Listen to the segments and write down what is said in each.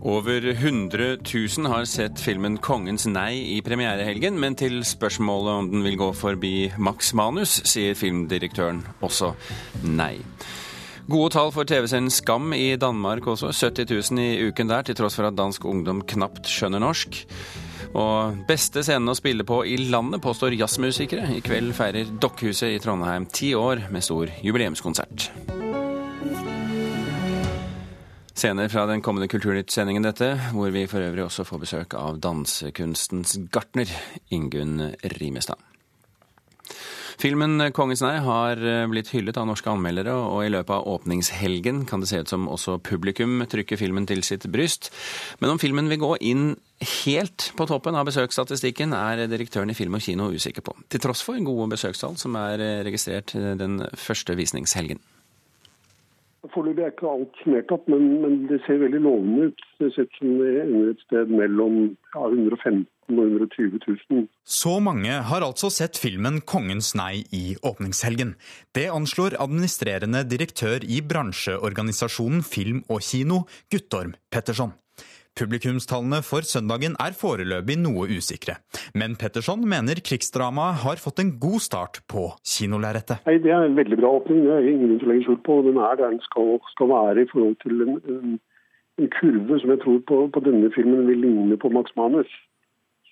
Over 100 000 har sett filmen 'Kongens nei' i premierehelgen, men til spørsmålet om den vil gå forbi Max Manus, sier filmdirektøren også nei. Gode tall for TV-serien Skam i Danmark også. 70 000 i uken der, til tross for at dansk ungdom knapt skjønner norsk. Og beste scenen å spille på i landet, påstår jazzmusikere. I kveld feirer Dokkhuset i Trondheim ti år med stor jubileumskonsert. Scener fra den kommende Kulturnytt-sendingen dette, hvor vi for øvrig også får besøk av dansekunstens gartner, Ingunn Rimestad. Filmen 'Kongens nei' har blitt hyllet av norske anmeldere, og i løpet av åpningshelgen kan det se ut som også publikum trykker filmen til sitt bryst. Men om filmen vil gå inn helt på toppen av besøksstatistikken, er direktøren i Film og Kino usikker på. Til tross for gode besøkstall som er registrert den første visningshelgen. Foreløpig er ikke alt summert opp, men, men, det ser veldig lovende ut. Det ser ut som det ender et sted mellom ja, 115 og 120 000. Så mange har altså sett filmen 'Kongens nei' i åpningshelgen. Det anslår administrerende direktør i bransjeorganisasjonen Film og Kino, Guttorm Petterson. Publikumstallene for søndagen er foreløpig noe usikre. Men Petterson mener krigsdramaet har fått en god start på kinolerretet. Det er en veldig bra åpning, det er ingen grunn til å legge skjul på. Den er der den skal, skal, være i forhold til en, en, en kurve som jeg tror på, på, denne filmen vil ligne på Max Manus.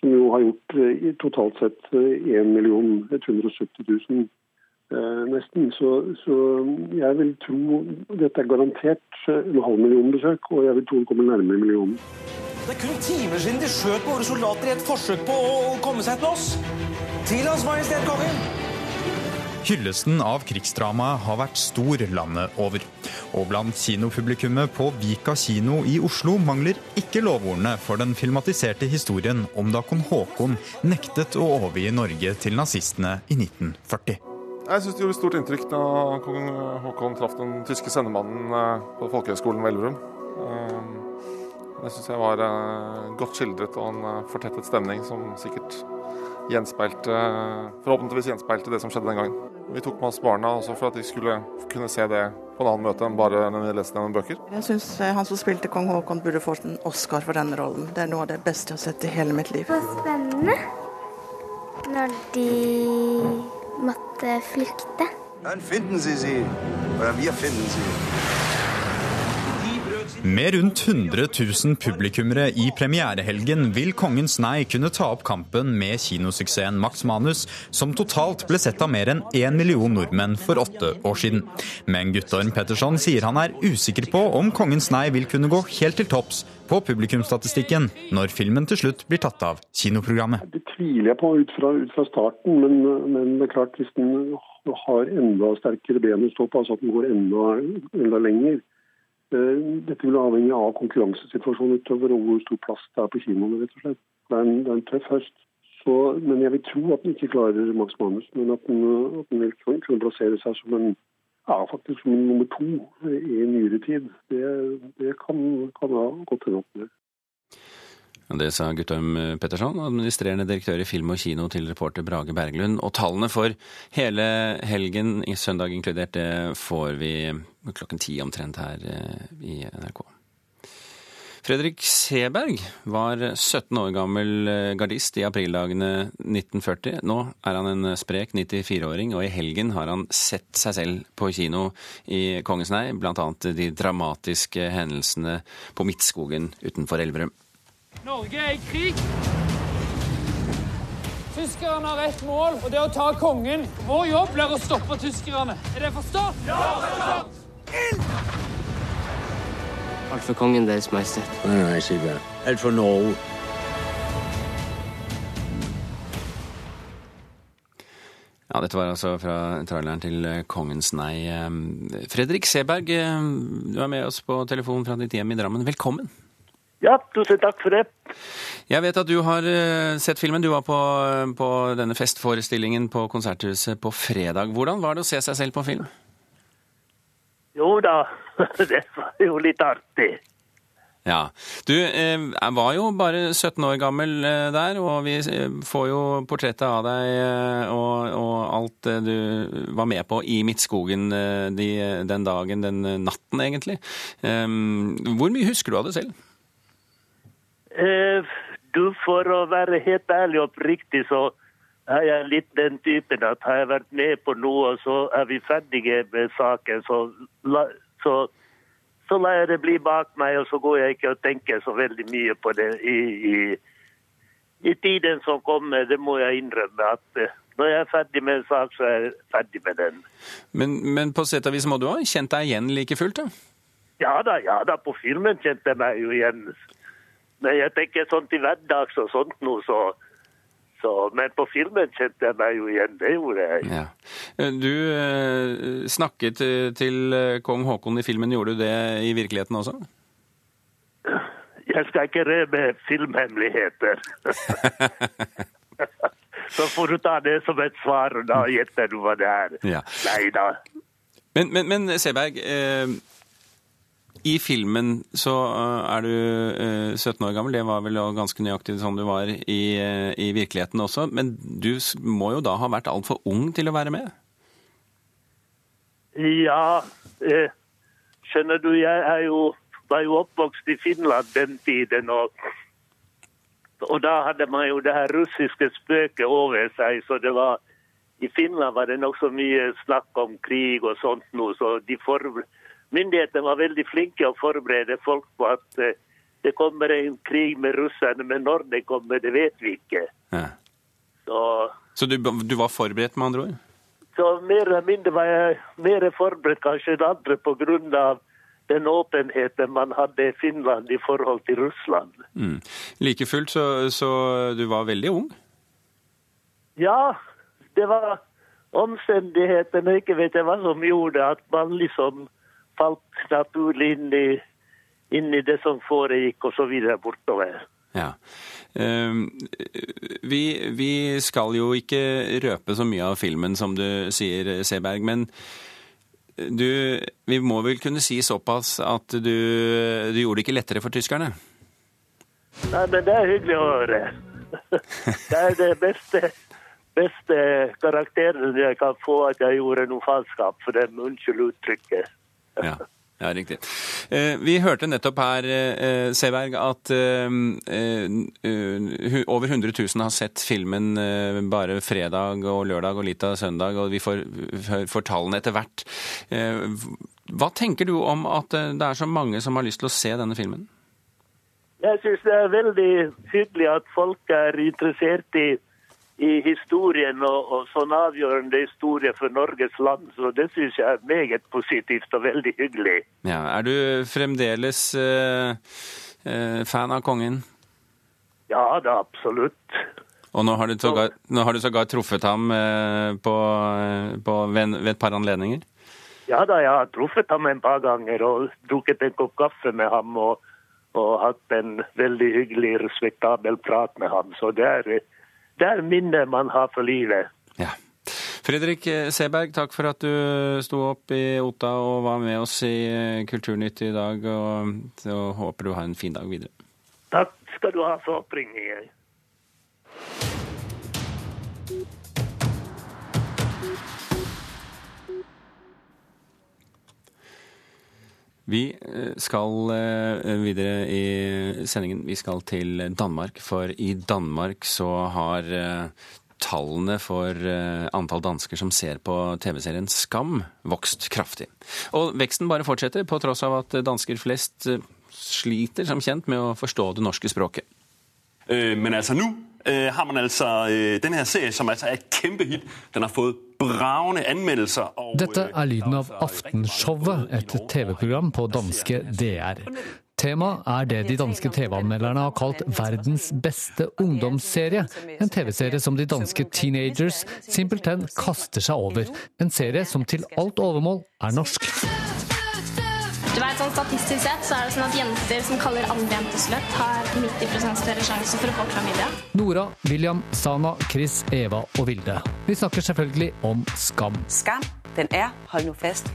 Som jo har gjort eh, totalt sett 1 170 000 Eh, nesten. Så, så, jeg vil tro Dette er garantert en halv million besøk, og jeg vil tro det kommer nærmere millionen. Det er kun timer siden de skjøt våre soldater i et forsøk på å komme seg til oss. Til Hans Majestet Kongen! Hyllesten av krigsdramaet har vært stor landet over. Og blant kinopublikummet på Vika kino i Oslo mangler ikke lovordene for den filmatiserte historien om da kong Haakon nektet å overgi Norge til nazistene i 1940. Jeg syns det gjorde stort inntrykk da kong Haakon traff den tyske sendemannen eh, på folkehøgskolen ved Elverum. Eh, det syns jeg var eh, godt skildret og en fortettet stemning som sikkert gjenspeilte Forhåpentligvis gjenspeilte det som skjedde den gangen. Vi tok med oss barna også for at de skulle kunne se det på en annen møte enn bare når vi leste gjennom bøker. Jeg syns han som spilte kong Haakon burde fått en Oscar for denne rollen. Det er noe av det beste jeg har sett i hele mitt liv. Det var spennende når de måtte flykte. Dann finden Sie sie. Oder wir finden sie. Med rundt 100 000 publikummere i premierehelgen vil Kongens nei kunne ta opp kampen med kinosuksessen Max Manus, som totalt ble sett av mer enn én million nordmenn for åtte år siden. Men Guttorm Petterson sier han er usikker på om Kongens nei vil kunne gå helt til topps på publikumsstatistikken når filmen til slutt blir tatt av kinoprogrammet. Det tviler jeg på ut fra, ut fra starten, men, men, det er klart hvis den har enda sterkere ben å stå på, altså at den går enda, enda lenger, Eh, dette vil avhenge av konkurransesituasjonen utover og hvor stor plass det er på kinoene. rett og slett. Det er en, det er en tøff høst. Så, men jeg vil tro at den ikke klarer Max Manus, men at den, at den vil kunne plassere seg som en ja, faktisk nummer to i nyere tid. Det, det kan, kan ha gått hende opp med. Det sa Guttorm Petterson, administrerende direktør i Film og Kino, til reporter Brage Berglund. Og tallene for hele helgen, søndag inkludert, det får vi klokken ti omtrent her eh, i NRK. Fredrik Seberg var 17 år gammel eh, gardist i aprildagene 1940. Nå er han en sprek 94-åring, og i helgen har han sett seg selv på kino i Kongens nei, bl.a. de dramatiske hendelsene på Midtskogen utenfor Elverum. Norge er i krig. Tyskerne har ett mål, og det er å ta kongen. Vår jobb blir å stoppe tyskerne. Er det forstått? Ja, forstått! Ild! Alt for kongen, Deres Majestet. Nei, Alt for Norge. Ja, dette var altså fra traileren til Kongens nei. Fredrik Seberg, du er med oss på telefon fra ditt hjem i Drammen. Velkommen. Ja, tusen takk for det. Jeg vet at du har sett filmen. Du var på, på, denne festforestillingen på Konserthuset på fredag. Hvordan var det å se seg selv på film? Jo da, det var jo litt artig. Ja. Du jeg var jo bare 17 år gammel eh, der, og vi eh, får jo portrettet av deg eh, og, og, alt du var med på i Midtskogen eh, de, den dagen, den natten egentlig. hvor mye husker du av det selv? Eh, du, for å være helt ærlig og oppriktig, så er jeg litt den typen at har jeg vært med på noe, og så er vi ferdige med saken. Så, så, så lar jeg det bli bak meg, og så går jeg ikke og tenker så veldig mye på det i, i, i tiden som kommer. Det må jeg innrømme. at eh, når jeg er ferdig med en sak, så er jeg ferdig med den. Men, men på sett og vis må du ha kjent deg igjen like fullt? da? Ja da, ja da, på filmen kjente jeg meg jo igjen. Men jeg tenker sånn til hverdags og sånt noe, så, så Men på filmen kjente jeg meg jo igjen, det gjorde jeg. Ja. Du eh, snakket eh, til eh, kong Haakon i filmen, gjorde du det i virkeligheten også? Jeg skal ikke røpe filmhemmeligheter. så får du ta det som et svar, og da gjetter du hva det er. Ja. Nei da. Men, men, men Seberg, eh, i filmen så eh, er du eh, 17 år gammel. Det var vel ganske nøyaktig sånn du var i, eh, i virkeligheten også. Men du må jo da ha vært altfor ung til å være med? Ja, eh, skjønner du, jeg jo, var jo oppvokst i Finland den tiden, og, og da hadde man jo det her russiske spøket over seg, så det var, i Finland var det nokså mye snakk om krig og sånt noe, så de for, myndighetene var veldig flinke å forberede folk på at eh, det kommer en krig med russerne, men når det kommer, det vet vi ikke. Ja. Så Så du, du var forberedt, med andre ord? Så mer eller mindre var jeg mer forberedt kanskje enn andre pga. den åpenheten man hadde i Finland i forhold til Russland. Mm. Like fullt, så, så du var veldig ung? Ja, det var omstendighetene, ikke vet jeg hva som gjorde at man liksom falt naturlig inn i, inn i det som foregikk, og så videre bortover. Ja. Ehm, vi, vi skal jo ikke røpe så mye av filmen, som du sier, Seberg. Men du, vi må vel kunne si såpass at du, du gjorde det ikke lettere for tyskerne? Nei, men det er hyggelig å høre. Det er det beste, beste karakteren jeg kan få, at jeg gjorde noe falskap for dem. Unnskyld uttrykket. Ja, ja riktig. Eh, vi hørte nettopp her, eh, Seberg, at eh, over 100 000 har sett filmen bare fredag og lørdag og litt av søndag, og vi får, får tallene etter hvert. Hva tenker du om at det er så mange som har lyst til å se denne filmen? Jeg syns det er veldig hyggelig at folk er interessert i, i historien og, og sånn avgjørende historie for Norges land. Så det syns jeg er meget positivt og veldig hyggelig. Ja, er du fremdeles uh, uh, fan av kongen? Ja da, absolutt. Og nå har du sågar, har du sågar truffet ham eh, på, på, ved, ved et par anledninger? Ja da, jeg har truffet ham en par ganger og drukket en kopp kaffe med ham. og og hatt en veldig hyggelig, respektabel prat med ham. Så det er, det er minnet man har for livet. Ja. Fredrik Seberg, takk for at du sto opp i Otta og var med oss i Kulturnytt i dag. Og så håper du har en fin dag videre. Takk skal du ha for oppringningen. Vi skal videre i sendingen. Vi skal til Danmark, for i Danmark så har tallene for antall dansker som ser på TV-serien Skam, vokst kraftig. Og veksten bare fortsetter, på tross av at dansker flest sliter som kjent med å forstå det norske språket. Men altså nå har man altså denne her serie, som altså er et kjempehit. Den har fått bravende anmeldelser. Dette er lyden av Aftenshowet, et TV-program på danske DR. Temaet er det de danske TV-anmelderne har kalt verdens beste ungdomsserie. En TV-serie som de danske teenagers simpelthen kaster seg over. En serie som til alt overmål er norsk. Du vet, sånn Statistisk sett så er det sånn at jenter som kaller andre jenter sløtt, har 90 større sjanse for å få klamydia. Nora, William, Sana, Chris, Eva og Vilde. Vi snakker selvfølgelig om Skam. Skam, den er, hold nå fest,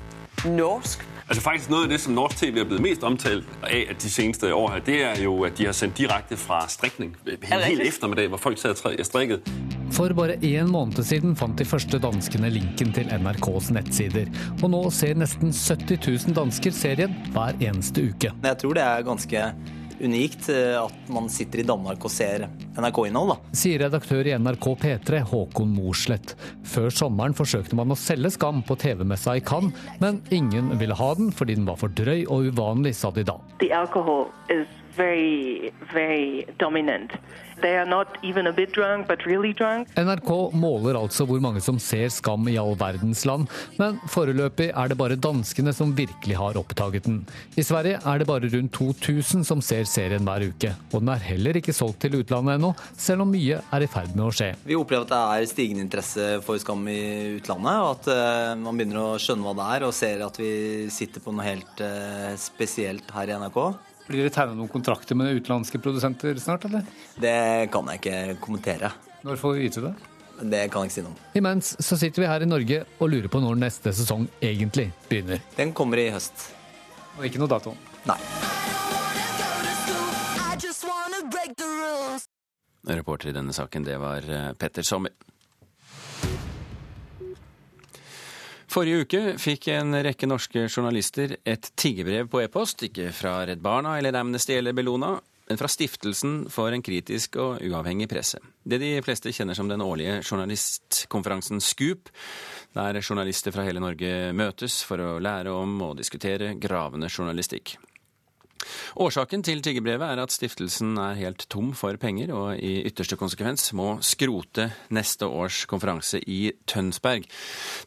norsk. Altså faktisk Noe av det som norsk TV er blitt mest omtalt av de seneste år, her, det er jo at de har sendt direkte fra strikning. En hel eftermiddag, hvor folk sad og strikket. For bare én måned siden fant de første danskene linken til NRKs nettsider. Og nå ser nesten 70 000 dansker serien hver eneste uke. Jeg tror det er ganske unikt eh, at man sitter i Danmark og ser NRK-innhold. Sier redaktør i NRK P3 Håkon Morslett. Før sommeren forsøkte man å selge Skam på TV-messa i Cannes, men ingen ville ha den fordi den var for drøy og uvanlig, sa de da. The alcohol is very, very dominant. They are not even a bit drunk, but really drunk. NRK måler altså hvor mange som ser Skam i all verdens land, men foreløpig er det bare danskene som virkelig har oppdaget den. I Sverige er det bare rundt 2000 som ser serien hver uke, og den er heller ikke solgt til utlandet ennå, selv om mye er i ferd med å skje. Vi opplever at det er stigende interesse for Skam i utlandet, og at uh, man begynner å skjønne hva det er, og ser at vi sitter på noe helt uh, spesielt her i NRK. Blir det tegna noen kontrakter med utenlandske produsenter snart, eller? Det kan jeg ikke kommentere. Når får vi vite det? Det kan jeg ikke si noe om. Imens så sitter vi her i Norge og lurer på når neste sesong egentlig begynner. Den kommer i høst. Og ikke noe dato? Nei. Reporter i denne saken, det var eh, Petter Sommer. Forrige uke fikk en rekke norske journalister et tiggebrev på e-post, ikke fra Redd Barna eller Amnesty eller Bellona, men fra Stiftelsen for en kritisk og uavhengig presse. Det de fleste kjenner som den årlige journalistkonferansen Scoop, der journalister fra hele Norge møtes for å lære om og diskutere gravende journalistikk. Årsaken til tiggerbrevet er at stiftelsen er helt tom for penger, og i ytterste konsekvens må skrote neste års konferanse i Tønsberg.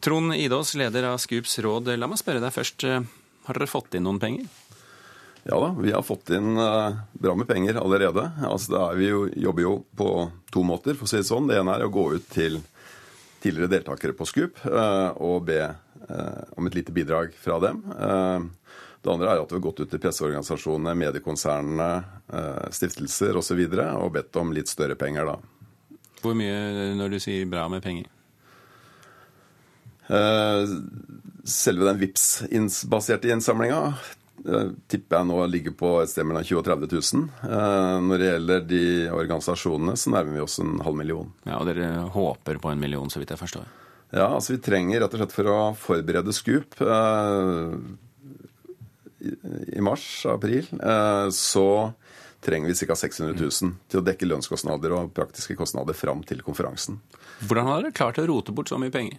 Trond Idås, leder av Scoops råd, la meg spørre deg først. Har dere fått inn noen penger? Ja da, vi har fått inn uh, bra med penger allerede. Altså, vi jo, jobber jo på to måter, for å si det sånn. Det ene er å gå ut til tidligere deltakere på Scoop uh, og be om et lite bidrag fra dem. Det andre er at vi har gått ut til presseorganisasjonene, mediekonsernene, eh, stiftelser osv. Og, så og bedt om litt større penger, da. Hvor mye når du sier bra med penger? Eh, selve den VIPS-baserte innsamlinga eh, tipper jeg nå ligger på et sted mellom 20 og 30 000. Når det gjelder de organisasjonene, så nærmer vi oss en halv million. Ja, Og dere håper på en million, så vidt jeg forstår? Ja, altså vi trenger rett og slett for å forberede Scoop i mars-april, eh, så trenger vi ca. 600 000 til å dekke lønnskostnader og praktiske kostnader fram til konferansen. Hvordan har dere klart å rote bort så mye penger?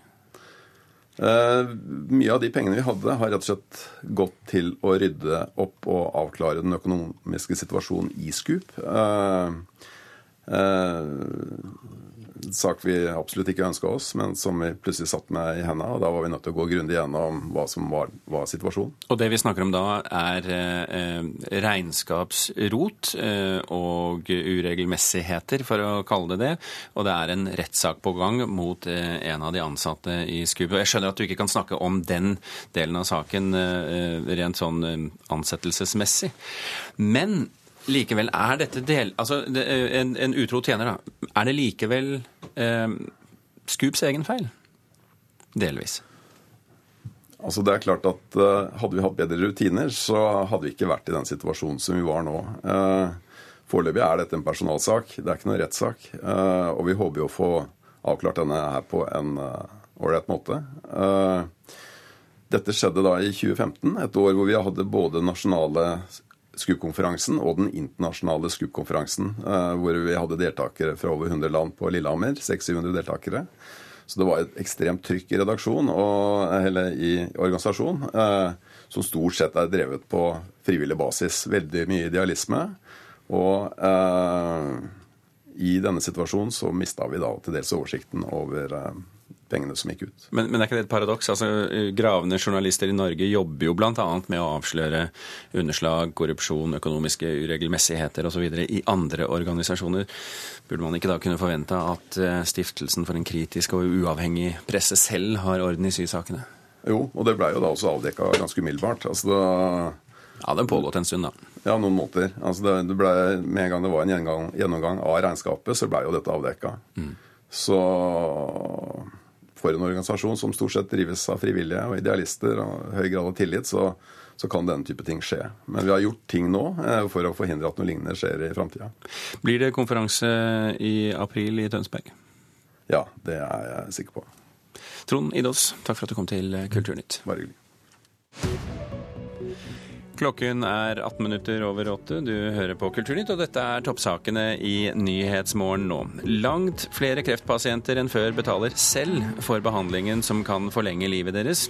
Eh, mye av de pengene vi hadde, har rett og slett gått til å rydde opp og avklare den økonomiske situasjonen i Scoop. Eh, eh, sak vi absolutt ikke ønska oss, men som vi plutselig satt med i hendene. Og da var vi nødt til å gå grundig gjennom hva som var, var situasjonen. Og det vi snakker om da, er eh, regnskapsrot eh, og uregelmessigheter, for å kalle det det. Og det er en rettssak på gang mot eh, en av de ansatte i Skubo. Jeg skjønner at du ikke kan snakke om den delen av saken eh, rent sånn eh, ansettelsesmessig. Men likevel er dette del... Altså, en, en utro tjener, da. Er det likevel eh, Scoops egen feil? Delvis. Altså det er klart at uh, Hadde vi hatt bedre rutiner, så hadde vi ikke vært i den situasjonen som vi var nå. Uh, Foreløpig er dette en personalsak, det er ikke noen rettssak. Og vi håper jo å få avklart denne her på en ålreit måte. dette skjedde da i 2015, et år hvor vi hadde både nasjonale SKUP-konferansen og den internasjonale SKUP-konferansen, eh, hvor vi hadde deltakere fra over 100 land på Lillehammer. 600-700 deltakere. Så det var et ekstremt trykk i redaksjon og eller i organisasjon, eh, som stort sett er drevet på frivillig basis. Veldig mye idealisme. Og eh, i denne situasjonen så mista vi da til dels oversikten over eh, pengene som gikk ut. Men, men, er ikke det et paradoks? Altså, Gravende journalister i Norge jobber jo bl.a. med å avsløre underslag, korrupsjon, økonomiske uregelmessigheter osv. i andre organisasjoner. Burde man ikke da kunne forvente at eh, Stiftelsen for en kritisk og uavhengig presse selv har orden i sysakene? Jo, og det blei jo da også avdekka ganske umiddelbart. Altså da ja, det har pågått en stund, da. Ja, noen måneder. Altså det, det ble, med en gang det var en gjennomgang, gjennomgang av regnskapet, så blei jo dette avdekka. Mm. Så for en organisasjon som stort sett drives av frivillige og idealister og høy grad av tillit, så, så, kan denne type ting skje. Men vi har gjort ting nå eh, for å forhindre at noe lignende skjer i framtida. Blir det konferanse i april i Tønsberg? Ja, det er jeg sikker på. Trond Idås, takk for at du kom til Kulturnytt. Bare hyggelig. Klokken er 18 minutter over åtte. Du hører på Kulturnytt, og dette er toppsakene i Nyhetsmorgen nå. Langt flere kreftpasienter enn før betaler selv for behandlingen som kan forlenge livet deres.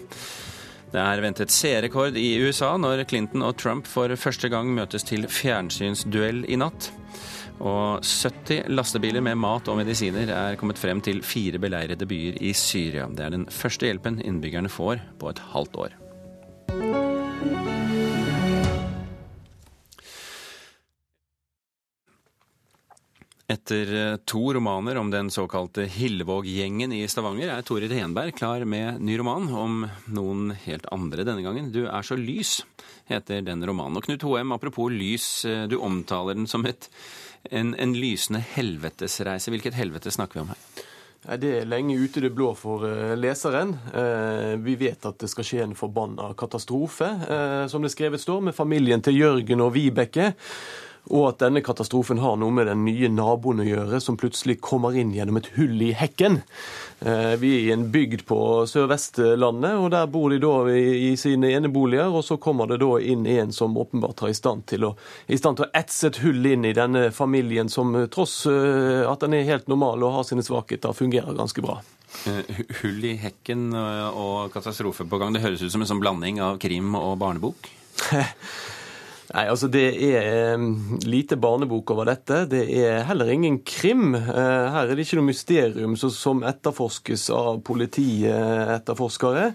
Det er ventet seerrekord i USA når Clinton og Trump for første gang møtes til fjernsynsduell i natt. Og 70 lastebiler med mat og medisiner er kommet frem til fire beleirede byer i Syria. Det er den første hjelpen innbyggerne får på et halvt år. Etter eh, to romaner om den såkalte Hillevåg-gjengen i Stavanger, er Torid Henberg klar med ny roman om noen helt andre denne gangen. 'Du er så lys', heter den romanen. Og Knut Hoem, apropos lys, eh, du omtaler den som et, en, en lysende helvetesreise. Hvilket helvete snakker vi om her? Det er lenge ute i det blå for eh, leseren. Vi vet at det skal skje en forbanna katastrofe, som det skrevet står, med familien til Jørgen og Vibeke. Og at denne katastrofen har noe med den nye naboen å gjøre, som plutselig kommer inn gjennom et hull i hekken. Eh, vi er i en bygd på Sør-Vestlandet, og der bor de da i sine eneboliger. Og så kommer det da inn en som åpenbart er i stand til å, i stand til å etse et hull inn i denne familien, som tross eh, at den er helt normal og har sine svakheter, fungerer ganske bra. Eh, hull i hekken og katastrofe på gang. Det høres ut som en sånn blanding av krim og barnebok? Nei, altså Det er lite barnebok over dette. Det er heller ingen krim. Eh, her er det ikke noe mysterium som etterforskes av politietterforskere.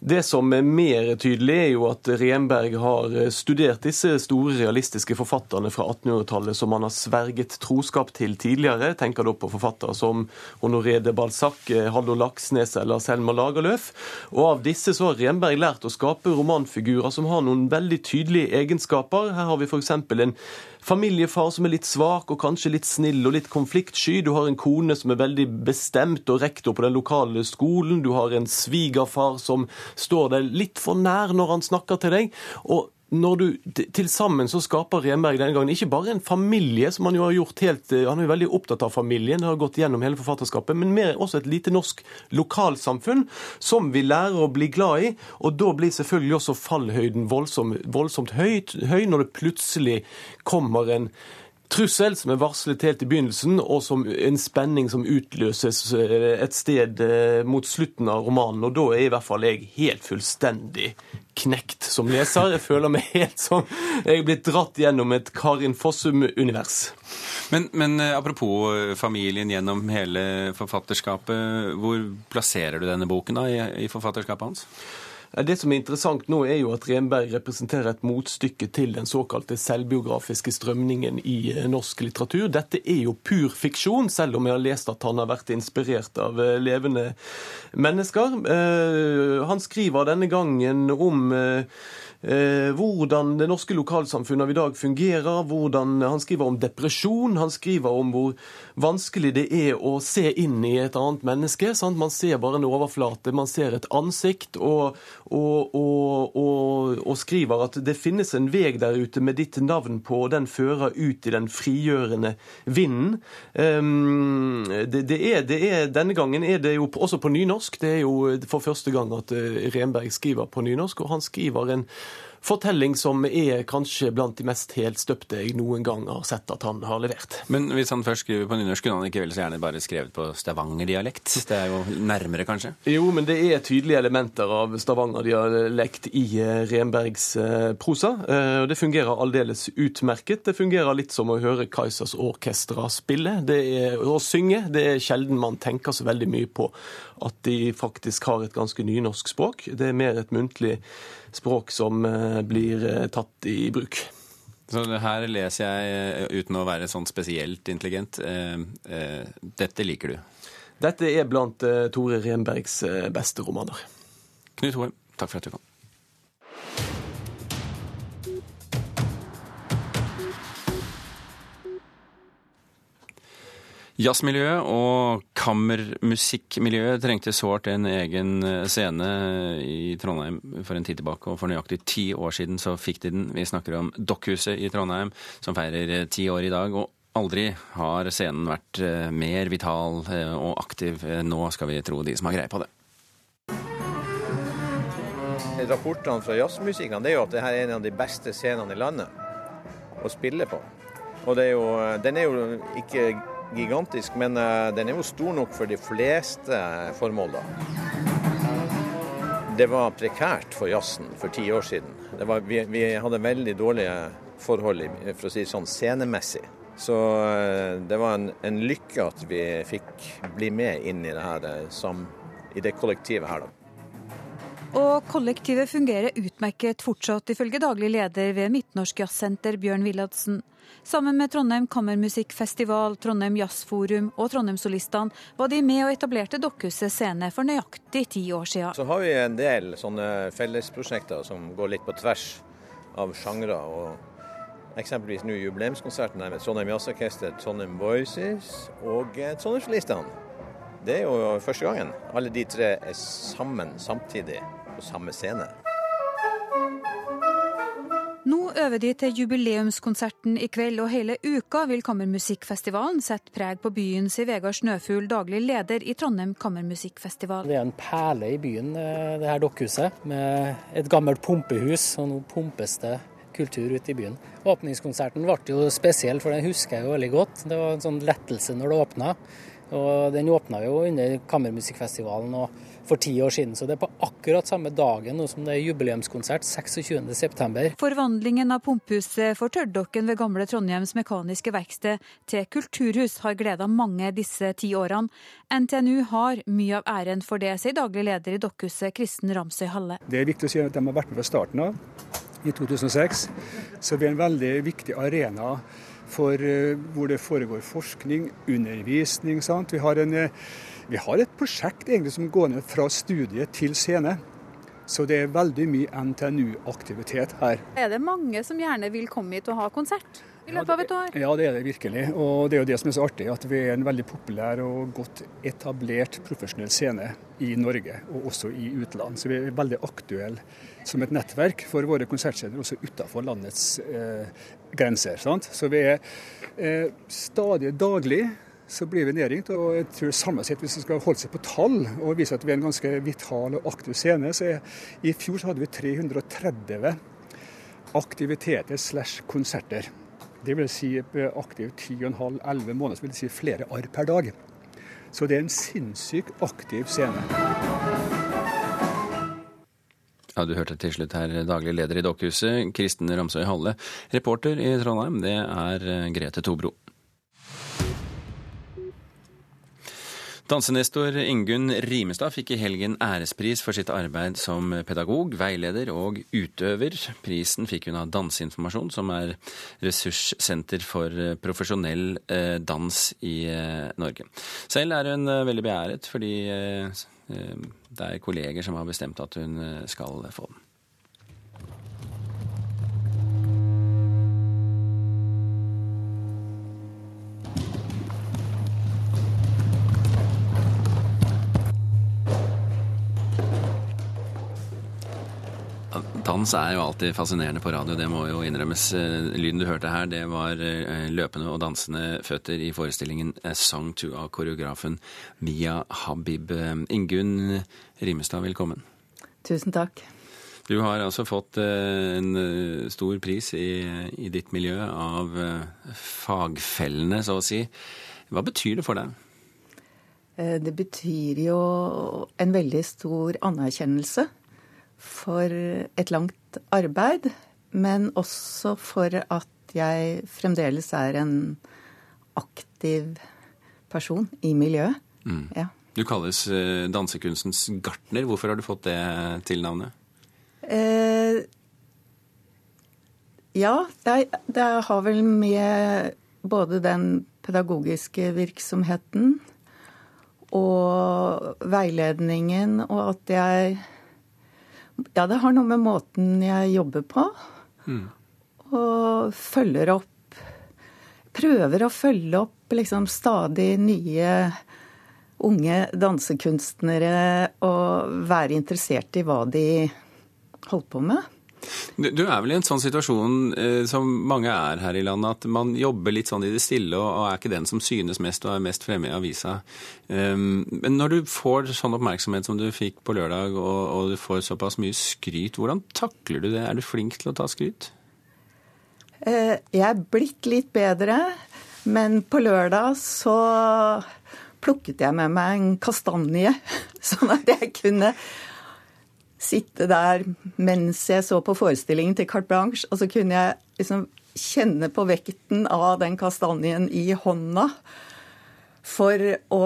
Det som er mer tydelig, er jo at Renberg har studert disse store realistiske forfatterne fra 1800-tallet som han har sverget troskap til tidligere. Tenker da på forfattere som Honoré de Balzac, Haldor Laksnes eller Selma Lagerlöf. Og av disse så har Renberg lært å skape romanfigurer som har noen veldig tydelige egenskaper. Her har vi f.eks. en familiefar som er litt svak og kanskje litt snill og litt konfliktsky. Du har en kone som er veldig bestemt og rektor på den lokale skolen. Du har en svigerfar som står deg litt for nær når han snakker til deg. Og når du til sammen så skaper Renberg denne gangen ikke bare en familie, som han jo har gjort helt eh, Han er jo veldig opptatt av familien, det har gått gjennom hele forfatterskapet, men mer også et lite norsk lokalsamfunn som vi lærer å bli glad i. Og da blir selvfølgelig også fallhøyden voldsomt, voldsomt høy, høy når det plutselig kommer en trussel som er varslet helt i begynnelsen, og som en spenning som utløses eh, et sted eh, mot slutten av romanen. Og da er i hvert fall jeg helt fullstendig knekt som leser. Jeg føler meg helt som jeg er blitt dratt gjennom et Karin Fossum-univers. Men, men, eh, apropos familien gjennom hele forfatterskapet, hvor plasserer du denne boken da i, i forfatterskapet hans? Det som er interessant nå, er jo at Renberg representerer et motstykke til den såkalte selvbiografiske strømningen i eh, norsk litteratur. Dette er jo pur fiksjon, selv om jeg har lest at han har vært inspirert av eh, levende mennesker. Eh, han skriver denne gangen om hvordan det norske lokalsamfunnet av i dag fungerer. hvordan Han skriver om depresjon. Han skriver om hvor vanskelig det er å se inn i et annet menneske. Sant? Man ser bare en overflate, man ser et ansikt, og, og, og, og, skriver at det finnes en vei der ute med ditt navn på, og den fører ut i den frigjørende vinden. Um, det, det, er, det er, denne gangen er det jo også på nynorsk. Det er jo for første gang at eh, Renberg skriver på nynorsk, og han skriver en fortelling som er kanskje blant de mest helstøpte jeg noen gang har sett at han har levert. Men hvis han først skriver på nynorsk, kunne han ikke vel så gjerne bare skrevet på stavangerdialekt? Det er jo nærmere, kanskje? Jo, men det er tydelige elementer av stavangerdialekt i eh, Renbergs eh, prosa. og det fungerer aldeles utmerket. Det fungerer litt som å høre Kaisers Orkestra spille. Det er å synge. Det er sjelden man tenker så veldig mye på at de faktisk har et ganske nynorsk språk. Det er mer et muntlig språk som eh, blir eh, tatt i bruk. Så her leser jeg eh, uten å være sånn spesielt intelligent. Dette liker du? Dette er blant Tore Renbergs beste romaner. Knut Hoem, takk for at du kom. Jazzmiljøet og kammermusikkmiljøet trengte sårt en egen eh, scene i Trondheim for en tid tilbake, og for nøyaktig ti år siden så fikk de den. Vi snakker om Dokkhuset i Trondheim, som feirer eh, ti år i dag. og Aldri har scenen vært eh, mer vital og aktiv. Nå skal vi tro de som har greie på det. rapportene fra jazzmusikerne, er jo at dette er en av de beste scenene i landet å spille på. Og er jo, den er jo ikke gigantisk, men eh, den er jo stor nok for de fleste formål, da. Det var prekært for jazzen for ti år siden. Var, vi, vi, hadde veldig dårlige forhold for å si det sånn, scenemessig. Så eh, det var en, en, lykke at vi fikk bli med inn i det, her, eh, som, i det kollektivet her. da. Og kollektivet fungerer utmerket fortsatt, ifølge daglig leder ved Midtnorsk Jazzsenter, Bjørn Willadsen. Sammen med Trondheim Kammermusikkfestival, Trondheim Jazzforum og Trondheimssolistene var de med og etablerte Dokkhuset scene for nøyaktig ti år siden. Så har vi en del sånne fellesprosjekter som går litt på tvers av sjangre. Eksempelvis nå jubileumskonserten med Trondheim Jazzorkester, Trondheim Voices og Trondheimssolistene. Det er jo første gangen alle de tre er sammen samtidig på samme scene. Nå øver de til jubileumskonserten i kveld, og hele uka vil Kammermusikkfestivalen sette preg på byen, sier Vegard Snøfugl, daglig leder i Trondheim Kammermusikkfestival. Det er en perle i byen, eh, det her dokkhuset, med et gammelt pumpehus. Og nå pumpes det kultur ute i byen. Åpningskonserten ble jo spesiell, for den husker jeg jo veldig godt. Det var en sånn lettelse når det åpna. Og den åpna jo under Kammermusikkfestivalen for ti år siden, så det er på akkurat samme dagen som det er jubileumskonsert 26.9. Forvandlingen av pumphuset for Tørrdokken ved gamle Trondheims Mekaniske Verksted til kulturhus har gleda mange disse ti årene. NTNU har mye av æren for det, sier daglig leder i Dokkhuset, Kristen Ramsøy Halle. Det er viktig å si at de har vært med fra starten av, i 2006. Så vi er en veldig viktig arena for eh, hvor det foregår forskning, undervisning. Sant? Vi har, en, eh, vi har et prosjekt egentlig som går ned fra studie til scene. Så det er veldig mye NTNU-aktivitet her. Er det mange som gjerne vil komme hit og ha konsert? i løpet av et år? Ja, det er det virkelig. Og det er jo det som er så artig, at vi er en veldig populær og godt etablert profesjonell scene i Norge, og også i utland. Så vi er veldig aktuelle som et nettverk for våre konsertscener også utenfor landets eh, grenser. Sant? Så vi er eh, stadig daglig så blir vi nedringt. Og jeg tror samlet sett, hvis vi skal holde seg på tall og vise at vi er en ganske vital og aktiv scene, så er, i fjor så hadde vi 330 aktiviteter slash konserter. Det vil si aktiv 10,5-11 måneder, så vil det si flere arr per dag. Så det er en sinnssykt aktiv scene. Ja, Du hørte til slutt her daglig leder i Dokkhuset, Kristen Ramsøy Halle. Reporter i Trondheim, det er eh, Grete Tobro. Dansenestor Ingunn Rimestad fikk i helgen ærespris for sitt arbeid som pedagog, veileder og utøver. Prisen fikk hun av Danseinformasjon, som er ressurssenter for profesjonell eh, dans i eh, Norge. Selv er hun veldig beæret, fordi Eh, det er kolleger som har bestemt at hun eh, skal få den. Dans er jo alltid fascinerende på radio, det må jo innrømmes. Eh, lyden du hørte her, det var eh, løpende og dansende føtter i forestillingen A Song to av koreografen Mia Habib. Ingunn Rimestad, velkommen. Tusen takk. Du har altså fått eh, en stor pris i, i ditt miljø av fagfellene, så å si. Hva betyr det for deg? Det betyr jo en veldig stor anerkjennelse for et langt arbeid, men også for at jeg fremdeles er en aktiv person i miljøet. Mm. Ja. Du kalles eh, dansekunstens gartner. Hvorfor har du fått det tilnavnet? Eh, ja, det, det har vel med både den pedagogiske virksomheten og veiledningen og at jeg ja, det har noe med måten jeg jobber på. Mm. Og følger opp Prøver å følge opp liksom stadig nye unge dansekunstnere og være interessert i hva de holder på med. Du, er vel i en sånn situasjon eh, som mange er her i landet, at man jobber litt sånn i det stille og, er ikke den som synes mest og er mest fremme i avisa. Um, men når du får sånn oppmerksomhet som du fikk på lørdag, og du får såpass mye skryt, hvordan takler du det? Er du flink til å ta skryt? Eh, jeg er blitt litt bedre, men på lørdag så plukket jeg med meg en kastanje, sånn at jeg kunne sitte der mens jeg så på forestillingen til Carte Blanche, og så kunne jeg liksom kjenne på vekten av den kastanjen i hånda for å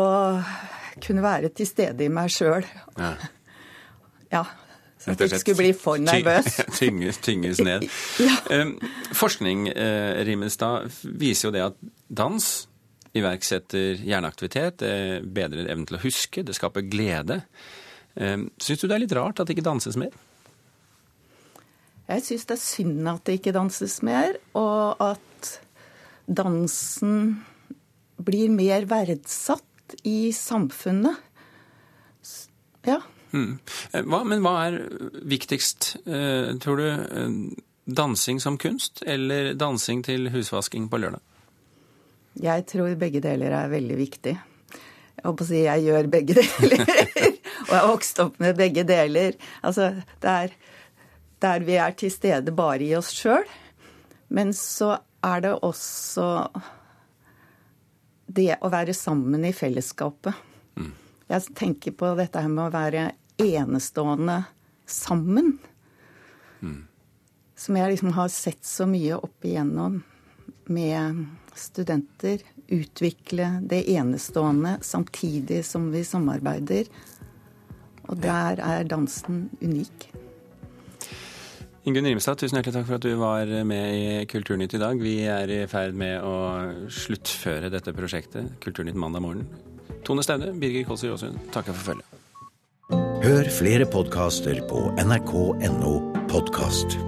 kunne være til stede i meg sjøl. Ja. ja. Så jeg ikke skulle bli for nervøs. Tynges, tynges ned. ja. Forskning eh, Rimestad, viser jo det at dans iverksetter hjerneaktivitet, det bedrer evnen til å huske, det skaper glede. Ehm, syns du det er litt rart at det ikke danses mer? Jeg syns det er synd at det ikke danses mer, og at dansen blir mer verdsatt i samfunnet. Ja. Hmm. Hva, men hva er viktigst, eh, tror du? Eh, dansing som kunst, eller dansing til husvasking på lørdag? Jeg tror begge deler er veldig viktig. Jeg håper å si jeg gjør begge deler. Og jeg har vokst opp med begge deler. Altså, er der vi er til stede bare i oss sjøl. Men så er det også det å være sammen i fellesskapet. Mm. Jeg tenker på dette her med å være enestående sammen. Mm. Som jeg liksom har sett så mye opp igjennom med studenter. Utvikle det enestående samtidig som vi samarbeider. Og der er dansen unik. Ingunn Rimstad, tusen hjertelig takk for at du var med i Kulturnytt i dag. Vi er i ferd med å sluttføre dette prosjektet, Kulturnytt mandag morgen. Tone Staude, Birger Kålsrud Aasund, takker for følget. Hør flere podkaster på nrk.no podkast.